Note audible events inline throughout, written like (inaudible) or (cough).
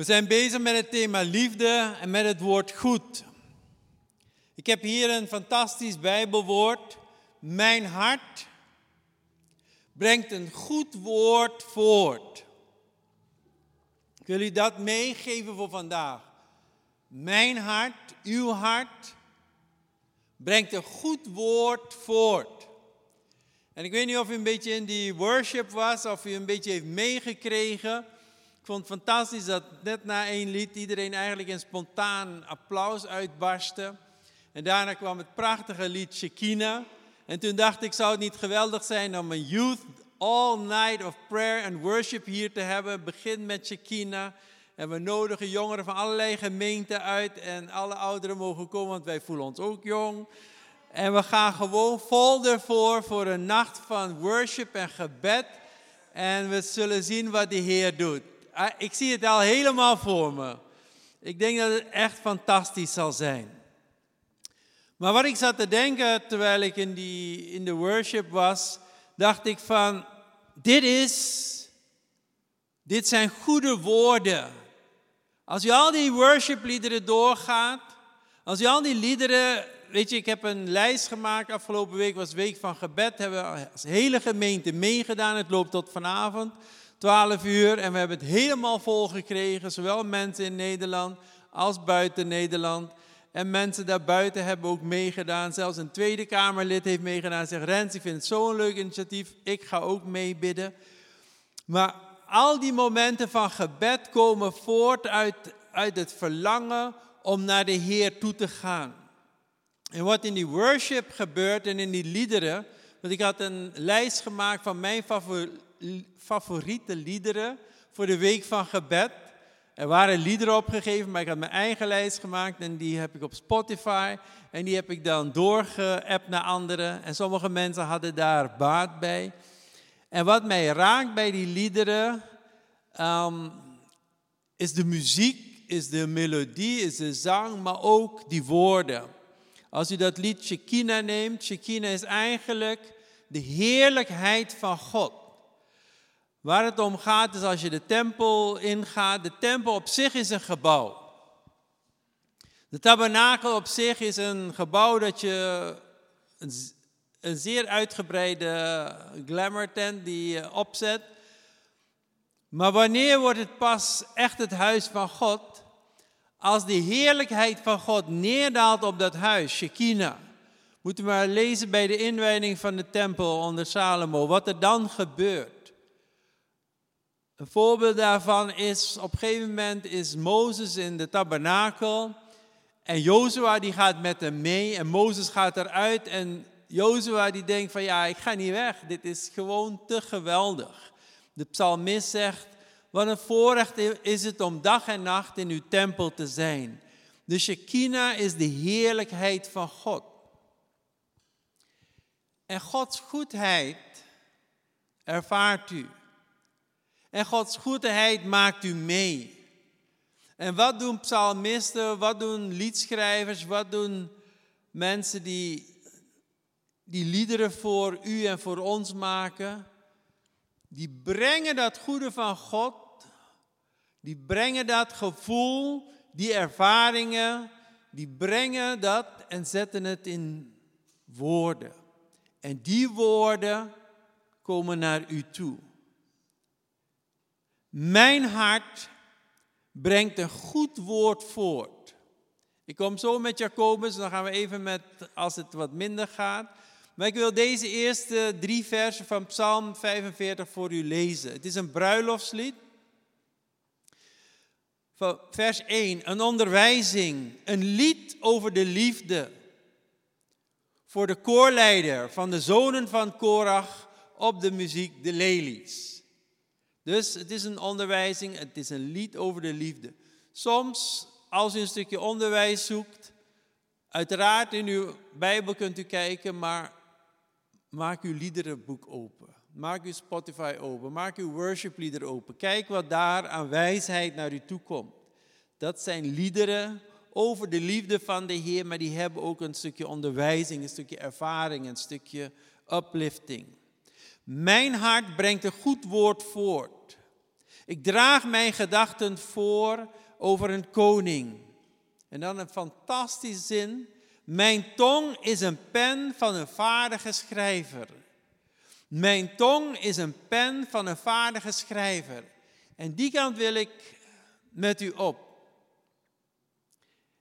We zijn bezig met het thema liefde en met het woord goed. Ik heb hier een fantastisch Bijbelwoord. Mijn hart brengt een goed woord voort. Ik wil u dat meegeven voor vandaag. Mijn hart, uw hart, brengt een goed woord voort. En ik weet niet of u een beetje in die worship was, of u een beetje heeft meegekregen. Vond het fantastisch dat net na één lied iedereen eigenlijk in spontaan applaus uitbarstte. En daarna kwam het prachtige lied Shekinah. En toen dacht ik, zou het niet geweldig zijn om een youth all night of prayer and worship hier te hebben. Begin met Shekinah. En we nodigen jongeren van allerlei gemeenten uit. En alle ouderen mogen komen, want wij voelen ons ook jong. En we gaan gewoon vol ervoor voor een nacht van worship en gebed. En we zullen zien wat de Heer doet. Ah, ik zie het al helemaal voor me. Ik denk dat het echt fantastisch zal zijn. Maar wat ik zat te denken terwijl ik in, die, in de worship was, dacht ik van, dit is, dit zijn goede woorden. Als je al die worshipliederen doorgaat, als je al die liederen, weet je, ik heb een lijst gemaakt, afgelopen week was week van gebed, hebben we als hele gemeente meegedaan, het loopt tot vanavond, 12 uur, en we hebben het helemaal vol gekregen, zowel mensen in Nederland als buiten Nederland. En mensen daarbuiten hebben ook meegedaan. Zelfs een Tweede Kamerlid heeft meegedaan. Zegt Rens, ik vind het zo'n leuk initiatief. Ik ga ook meebidden. Maar al die momenten van gebed komen voort uit, uit het verlangen om naar de Heer toe te gaan. En wat in die worship gebeurt en in die liederen. Want ik had een lijst gemaakt van mijn favoriete liederen voor de week van gebed. Er waren liederen opgegeven, maar ik had mijn eigen lijst gemaakt en die heb ik op Spotify. En die heb ik dan doorgeappt naar anderen. En sommige mensen hadden daar baat bij. En wat mij raakt bij die liederen, ehm, is de muziek, is de melodie, is de zang, maar ook die woorden. Als u dat lied Shekinah neemt, Shekinah is eigenlijk de heerlijkheid van God. Waar het om gaat is als je de tempel ingaat. De tempel op zich is een gebouw. De tabernakel op zich is een gebouw dat je een, zeer uitgebreide glamour tent die je opzet. Maar wanneer wordt het pas echt het huis van God? Als de heerlijkheid van God neerdaalt op dat huis, Shekinah. Moeten we maar lezen bij de inwijding van de tempel onder Salomo, wat er dan gebeurt. Een voorbeeld daarvan is, op een gegeven moment is Mozes in de tabernakel en Jozua die gaat met hem mee en Mozes gaat eruit en Jozua die denkt van ja, ik ga niet weg, dit is gewoon te geweldig. De psalmist zegt, wat een voorrecht is het om dag en nacht in uw tempel te zijn. De Shekinah is de heerlijkheid van God. En Gods goedheid ervaart u. En Gods goedheid maakt u mee. En wat doen psalmisten, wat doen liedschrijvers, wat doen mensen die, die liederen voor u en voor ons maken? Die brengen dat goede van God, die brengen dat gevoel, die ervaringen, die brengen dat en zetten het in woorden. En die woorden komen naar u toe. Mijn hart brengt een goed woord voort. Ik kom zo met Jacobus, dan gaan we even met, als het wat minder gaat. Maar ik wil deze eerste drie versen van Psalm 45 voor u lezen. Het is een bruiloftslied. Vers 1, een onderwijzing, een lied over de liefde. Voor de koorleider van de zonen van Korach op de muziek De Lelies. Dus het is een onderwijzing, het is een lied over de liefde. Soms, als u een stukje onderwijs zoekt, uiteraard in uw Bijbel kunt u kijken, maar maak uw liederenboek open. Maak uw Spotify open, maak uw worshiplieder open. Kijk wat daar aan wijsheid naar u toe komt. Dat zijn liederen over de liefde van de Heer, maar die hebben ook een stukje onderwijzing, een stukje ervaring, een stukje uplifting. Mijn hart brengt een goed woord voort. Ik draag mijn gedachten voor over een koning. En dan een fantastische zin. Mijn tong is een pen van een vaardige schrijver. Mijn tong is een pen van een vaardige schrijver. En die kant wil ik met u op.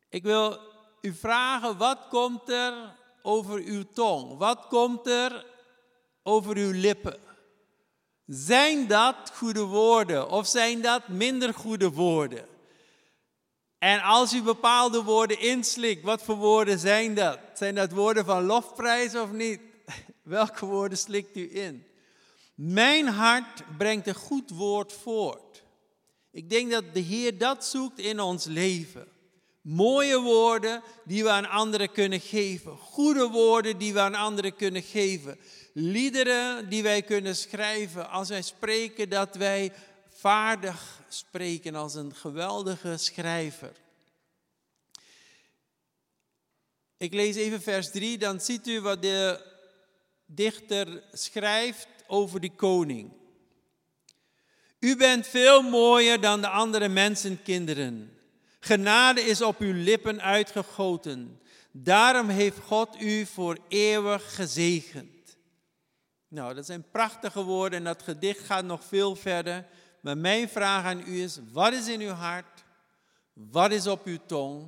Ik wil u vragen, wat komt er over uw tong? Wat komt er over uw lippen? Zijn dat goede woorden of zijn dat minder goede woorden? En als u bepaalde woorden inslikt, wat voor woorden zijn dat? Zijn dat woorden van lofprijs of niet? (laughs) Welke woorden slikt u in? Mijn hart brengt een goed woord voort. Ik denk dat de Heer dat zoekt in ons leven. Mooie woorden die we aan anderen kunnen geven. Goede woorden die we aan anderen kunnen geven. Liederen die wij kunnen schrijven. Als wij spreken dat wij vaardig spreken als een geweldige schrijver. Ik lees even vers 3, dan ziet u wat de dichter schrijft over die koning. U bent veel mooier dan de andere mensenkinderen. Genade is op uw lippen uitgegoten. Daarom heeft God u voor eeuwig gezegend. Nou, dat zijn prachtige woorden en dat gedicht gaat nog veel verder. Maar mijn vraag aan u is, wat is in uw hart? Wat is op uw tong?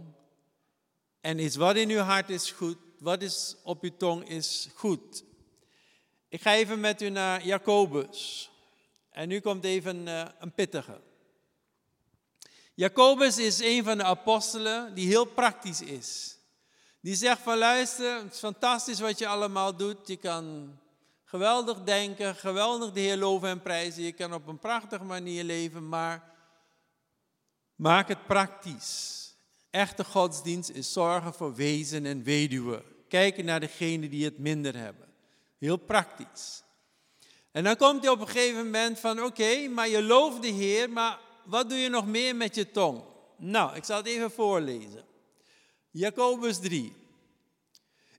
En is wat in uw hart is goed? Wat is op uw tong is goed? Ik ga even met u naar Jacobus. En nu komt even uh, een pittige. Jacobus is een van de apostelen die heel praktisch is. Die zegt van luister, het is fantastisch wat je allemaal doet. Je kan geweldig denken, geweldig de Heer loven en prijzen. Je kan op een prachtige manier leven, maar maak het praktisch. Echte godsdienst is zorgen voor wezen en weduwen. Kijken naar degenen die het minder hebben. Heel praktisch. En dan komt hij op een gegeven moment van, oké, maar je looft de Heer, maar wat doe je nog meer met je tong? Nou, ik zal het even voorlezen. Jacobus 3.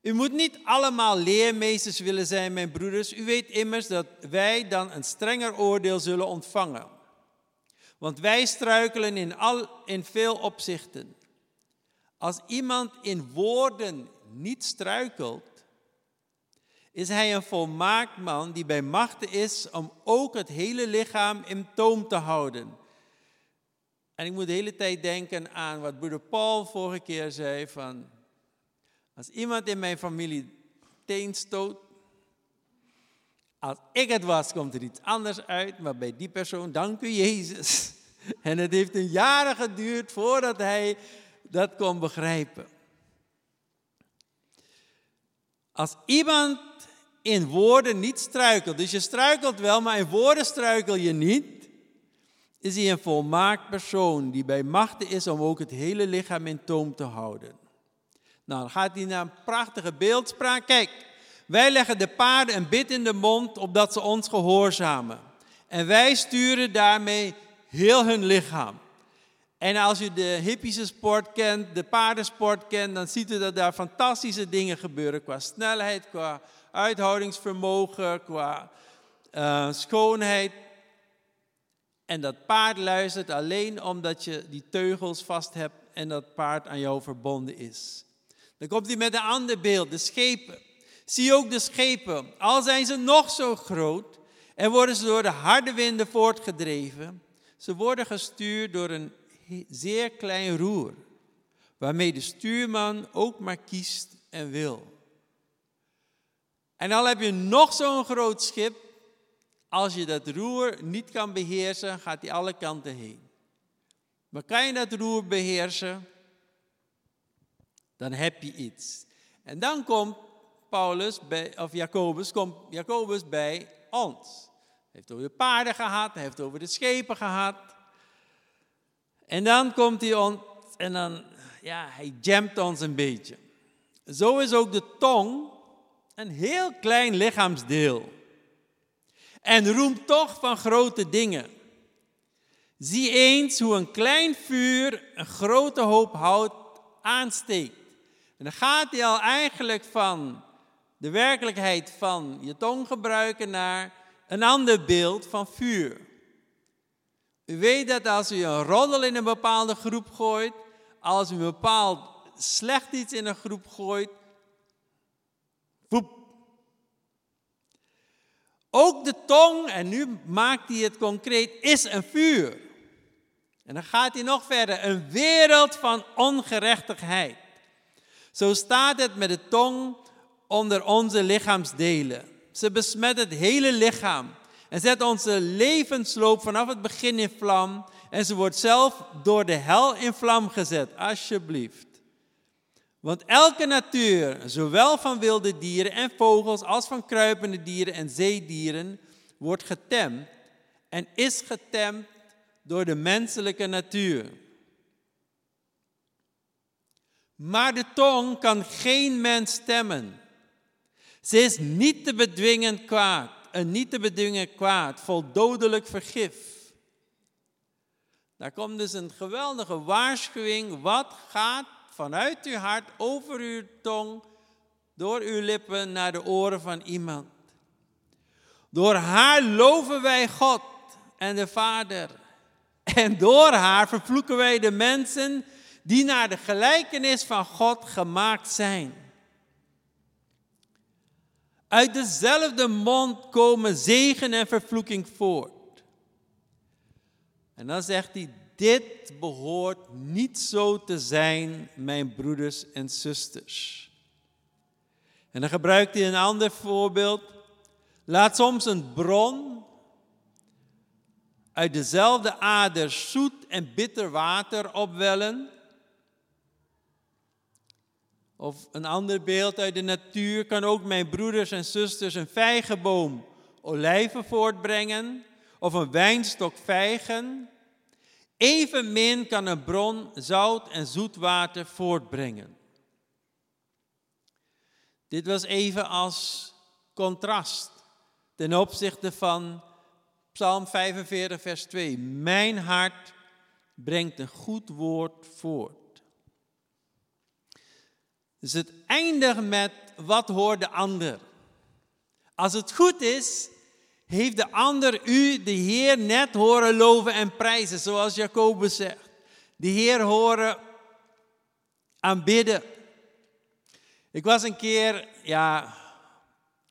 U moet niet allemaal leermeesters willen zijn, mijn broeders. U weet immers dat wij dan een strenger oordeel zullen ontvangen. Want wij struikelen in, al, in veel opzichten. Als iemand in woorden niet struikelt, is hij een volmaakt man die bij machten is om ook het hele lichaam in toom te houden. En ik moet de hele tijd denken aan wat broeder Paul vorige keer zei van, als iemand in mijn familie teen stoot, als ik het was, komt er iets anders uit, maar bij die persoon, dank u Jezus. (laughs) En het heeft een jaren geduurd voordat hij dat kon begrijpen. Als iemand in woorden niet struikelt, dus je struikelt wel, maar in woorden struikel je niet, is hij een volmaakt persoon die bij machten is om ook het hele lichaam in toom te houden. Nou, dan gaat hij naar een prachtige beeldspraak. Kijk, wij leggen de paarden een bit in de mond opdat ze ons gehoorzamen. En wij sturen daarmee heel hun lichaam. En als u de hippische sport kent, de paardensport kent, dan ziet u dat daar fantastische dingen gebeuren qua snelheid, qua uithoudingsvermogen, qua uh, schoonheid. En dat paard luistert alleen omdat je die teugels vast hebt en dat paard aan jou verbonden is. Dan komt hij met een ander beeld, de schepen. Zie ook de schepen, al zijn ze nog zo groot en worden ze door de harde winden voortgedreven, ze worden gestuurd door een zeer klein roer, waarmee de stuurman ook maar kiest en wil. En al heb je nog zo'n groot schip, als je dat roer niet kan beheersen, gaat hij alle kanten heen. Maar kan je dat roer beheersen, dan heb je iets. En dan komt Paulus bij, of Jacobus, komt bij ons. Hij heeft over de paarden gehad, hij heeft over de schepen gehad. En dan komt hij ons en dan, ja, hij jamt ons een beetje. Zo is ook de tong een heel klein lichaamsdeel. En roemt toch van grote dingen. Zie eens hoe een klein vuur een grote hoop hout aansteekt. En dan gaat hij al eigenlijk van de werkelijkheid van je tong gebruiken naar een ander beeld van vuur. U weet dat als u een roddel in een bepaalde groep gooit, als u een bepaald slecht iets in een groep gooit. Ook de tong, en nu maakt hij het concreet, is een vuur. En dan gaat hij nog verder, een wereld van ongerechtigheid. Zo staat het met de tong onder onze lichaamsdelen. Ze besmet het hele lichaam en zet onze levensloop vanaf het begin in vlam. En ze wordt zelf door de hel in vlam gezet, alsjeblieft. Want elke natuur, zowel van wilde dieren en vogels als van kruipende dieren en zeedieren, wordt getemd en is getemd door de menselijke natuur. Maar de tong kan geen mens stemmen. Ze is niet te bedwingen kwaad, een niet te bedwingen kwaad, vol dodelijk vergif. Daar komt dus een geweldige waarschuwing. Wat gaat vanuit uw hart over uw tong, door uw lippen naar de oren van iemand? Door haar loven wij God en de Vader. En door haar vervloeken wij de mensen die naar de gelijkenis van God gemaakt zijn. Uit dezelfde mond komen zegen en vervloeking voort. En dan zegt hij, dit behoort niet zo te zijn, mijn broeders en zusters. En dan gebruikt hij een ander voorbeeld. Laat soms een bron uit dezelfde ader zoet en bitter water opwellen. Of een ander beeld uit de natuur kan ook mijn broeders en zusters een vijgenboom olijven voortbrengen of een wijnstok vijgen. Evenmin kan een bron zout en zoet water voortbrengen. Dit was even als contrast ten opzichte van Psalm 45, vers 2. Mijn hart brengt een goed woord voort. Dus het eindigt met wat hoort de ander. Als het goed is, heeft de ander u, de Heer, net horen loven en prijzen, zoals Jacobus zegt. De Heer horen aanbidden. Ik was een keer, ja,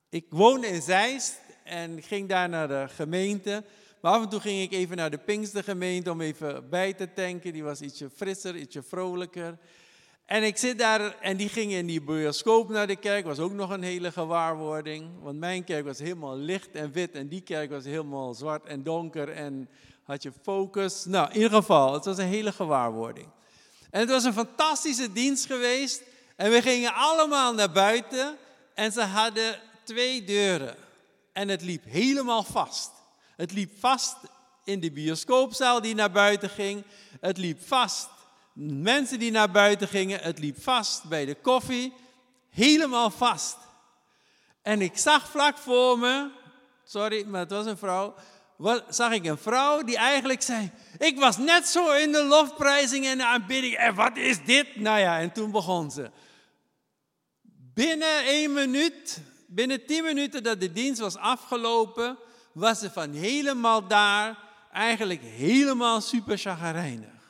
ik woonde in Zeist en ging daar naar de gemeente. Maar af en toe ging ik even naar de Pinkstergemeente om even bij te tanken. Die was ietsje frisser, ietsje vrolijker. En ik zit daar en die ging in die bioscoop naar de kerk. Was ook nog een hele gewaarwording. Want mijn kerk was helemaal licht en wit. En die kerk was helemaal zwart en donker. En had je focus. Nou, in ieder geval, het was een hele gewaarwording. En het was een fantastische dienst geweest. En we gingen allemaal naar buiten. En ze hadden twee deuren. En het liep helemaal vast. Het liep vast in de bioscoopzaal die naar buiten ging. Het liep vast Mensen die naar buiten gingen, het liep vast bij de koffie, helemaal vast. En ik zag vlak voor me, sorry, maar het was een vrouw, zag ik een vrouw die eigenlijk zei, ik was net zo in de lofprijzing en de aanbidding, en wat is dit? Nou ja, en toen begon ze. Binnen één minuut, binnen tien minuten dat de dienst was afgelopen, was ze van helemaal daar eigenlijk helemaal super chagrijnig.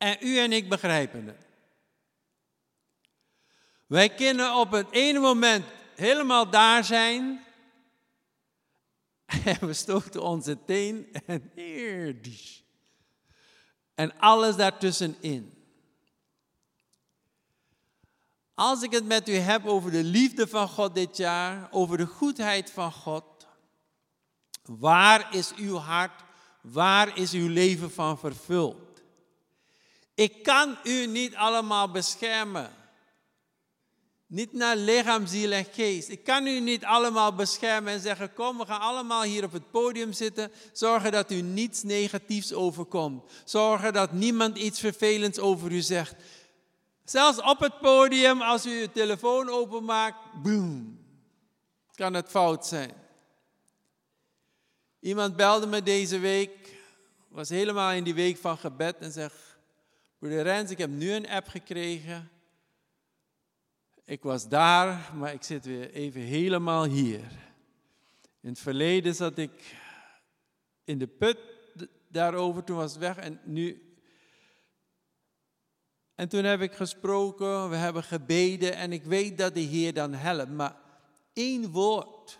En u en ik begrijpen het. Wij kunnen op het ene moment helemaal daar zijn. (laughs) En we stoten onze teen en eerdisch. En alles daartussenin. Als ik het met u heb over de liefde van God dit jaar, over de goedheid van God, waar is uw hart, waar is uw leven van vervuld? Ik kan u niet allemaal beschermen. Niet naar lichaam, ziel en geest. Ik kan u niet allemaal beschermen en zeggen: Kom, we gaan allemaal hier op het podium zitten. Zorgen dat u niets negatiefs overkomt. Zorgen dat niemand iets vervelends over u zegt. Zelfs op het podium, als u uw telefoon openmaakt, boom, kan het fout zijn. Iemand belde me deze week, was helemaal in die week van gebed en zegt: Broeder Rens, ik heb nu een app gekregen. Ik was daar, maar ik zit weer even helemaal hier. In het verleden zat ik in de put daarover, toen was het weg en nu. En toen heb ik gesproken, we hebben gebeden en ik weet dat de Heer dan helpt. Maar één woord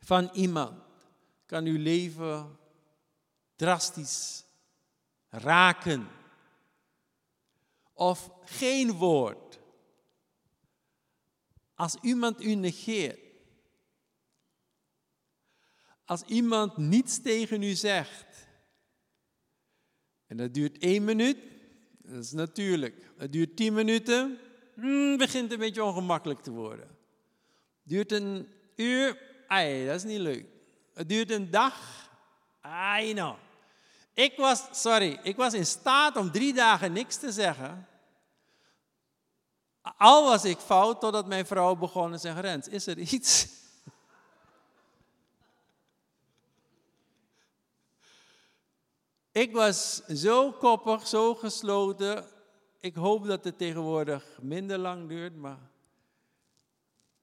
van iemand kan uw leven drastisch raken. Of geen woord. Als iemand u negeert. Als iemand niets tegen u zegt. En dat duurt één minuut. Dat is natuurlijk. Het duurt tien minuten. Hmm, begint een beetje ongemakkelijk te worden. Duurt een uur. Ai, dat is niet leuk. Het duurt een dag. Ai, nou. Ik was, sorry, ik was in staat om drie dagen niks te zeggen. Al was ik fout totdat mijn vrouw begon te zeggen, Rens, is er iets? Ik was zo koppig, zo gesloten. Ik hoop dat het tegenwoordig minder lang duurt, maar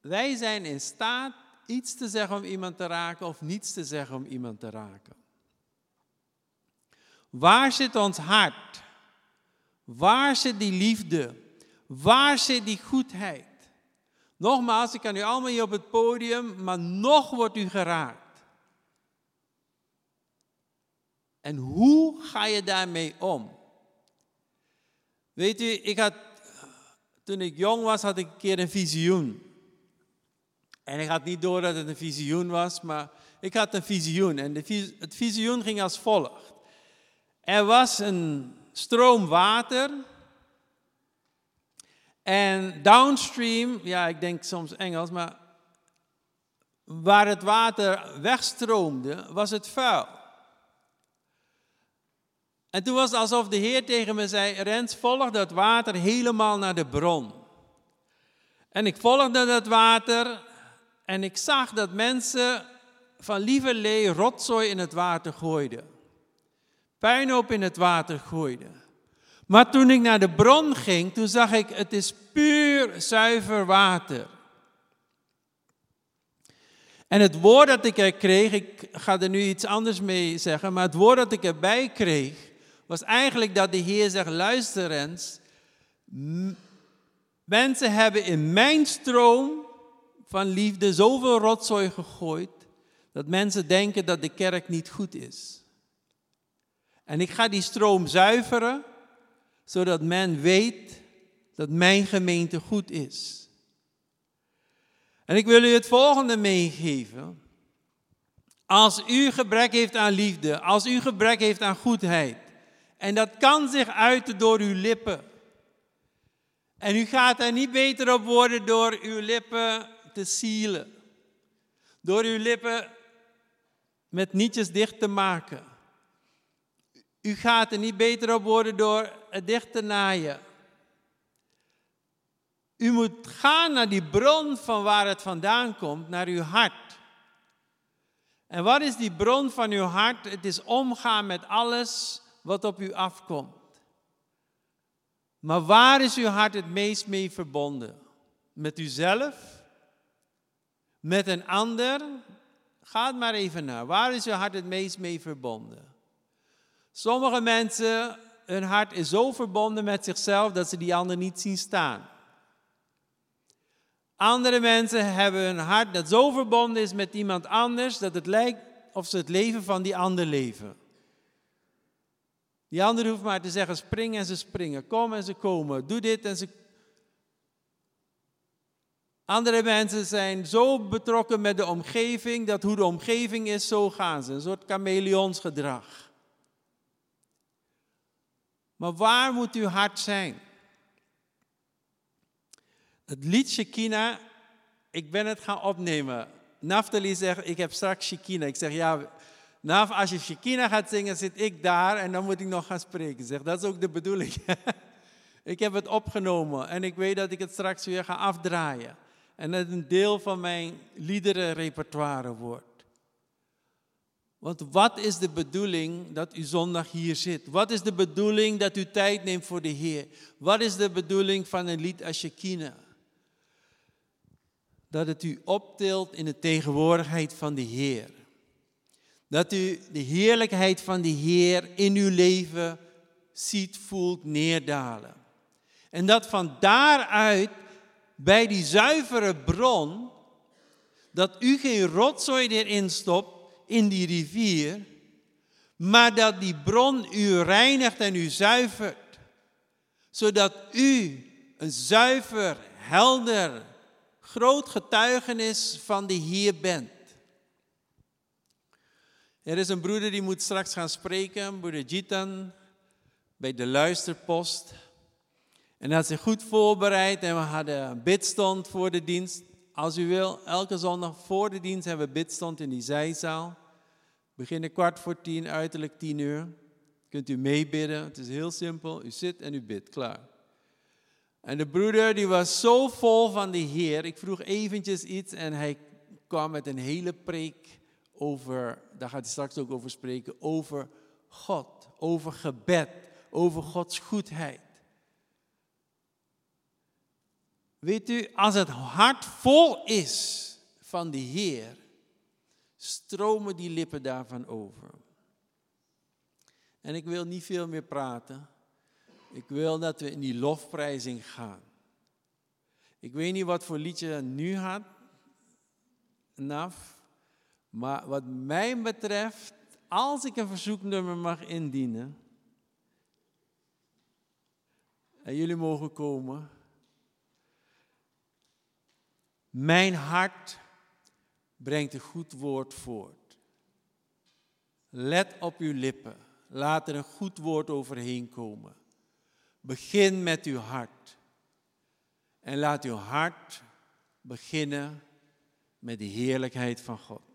wij zijn in staat iets te zeggen om iemand te raken of niets te zeggen om iemand te raken. Waar zit ons hart? Waar zit die liefde? Waar zit die goedheid? Nogmaals, ik kan u allemaal hier op het podium, maar nog wordt u geraakt. En hoe ga je daarmee om? Weet u, ik had, toen ik jong was, had ik een keer een visioen. En ik had niet door dat het een visioen was, maar ik had een visioen. En de, het visioen ging als volgt. Er was een stroom water. En downstream, ja, ik denk soms Engels, maar waar het water wegstroomde, was het vuil. En toen was het alsof de Heer tegen me zei: Rens, volg dat water helemaal naar de bron. En ik volgde dat water en ik zag dat mensen van lieverlee rotzooi in het water gooiden puinhoop in het water gooide. Maar toen ik naar de bron ging, toen zag ik, het is puur zuiver water. En het woord dat ik er kreeg, ik ga er nu iets anders mee zeggen, maar het woord dat ik erbij kreeg, was eigenlijk dat de Heer zegt, luister eens, mensen hebben in mijn stroom van liefde zoveel rotzooi gegooid, dat mensen denken dat de kerk niet goed is. En ik ga die stroom zuiveren, zodat men weet dat mijn gemeente goed is. En ik wil u het volgende meegeven. Als u gebrek heeft aan liefde, als u gebrek heeft aan goedheid, en dat kan zich uiten door uw lippen. En u gaat er niet beter op worden door uw lippen te sielen. Door uw lippen met nietjes dicht te maken. U gaat er niet beter op worden door het dicht te naaien. U moet gaan naar die bron van waar het vandaan komt, naar uw hart. En wat is die bron van uw hart? Het is omgaan met alles wat op u afkomt. Maar waar is uw hart het meest mee verbonden? Met uzelf? Met een ander? Ga maar even naar. Waar is uw hart het meest mee verbonden? Sommige mensen, hun hart is zo verbonden met zichzelf dat ze die ander niet zien staan. Andere mensen hebben hun hart dat zo verbonden is met iemand anders dat het lijkt of ze het leven van die ander leven. Die ander hoeft maar te zeggen spring en ze springen, kom en ze komen, doe dit en ze. Andere mensen zijn zo betrokken met de omgeving dat hoe de omgeving is, zo gaan ze. Een soort chameleonsgedrag. Maar waar moet uw hart zijn? Het lied Shekina, ik ben het gaan opnemen. Naftali zegt, ik heb straks Shekina. Ik zeg, ja, Naf, als je Shekina gaat zingen, zit ik daar en dan moet ik nog gaan spreken. Zeg, dat is ook de bedoeling. (laughs) ik heb het opgenomen en ik weet dat ik het straks weer ga afdraaien. En dat het een deel van mijn liederenrepertoire wordt. Want wat is de bedoeling dat u zondag hier zit? Wat is de bedoeling dat u tijd neemt voor de Heer? Wat is de bedoeling van een lied als Shekina? Dat het u optilt in de tegenwoordigheid van de Heer. Dat u de heerlijkheid van de Heer in uw leven ziet, voelt neerdalen. En dat van daaruit bij die zuivere bron, dat u geen rotzooi erin stopt in die rivier, maar dat die bron u reinigt en u zuivert, zodat u een zuiver, helder, groot getuigenis van de Heer bent. Er is een broeder die moet straks gaan spreken, broeder Jitan, bij de luisterpost. En hij had zich goed voorbereid en we hadden een bidstond voor de dienst. Als u wil, elke zondag voor de dienst hebben we bidstond in die zijzaal. Beginnen kwart voor tien, uiterlijk tien uur. Kunt u meebidden, het is heel simpel. U zit en u bidt, klaar. En de broeder die was zo vol van de Heer. Ik vroeg eventjes iets en hij kwam met een hele preek over, daar gaat hij straks ook over spreken, over God, over gebed, over Gods goedheid. Weet u, als het hart vol is van de Heer, stromen die lippen daarvan over. En ik wil niet veel meer praten. Ik wil dat we in die lofprijzing gaan. Ik weet niet wat voor liedje nu had, Naf. Maar wat mij betreft, als ik een verzoeknummer mag indienen, en jullie mogen komen, mijn hart brengt een goed woord voort. Let op uw lippen. Laat er een goed woord overheen komen. Begin met uw hart. En laat uw hart beginnen met de heerlijkheid van God.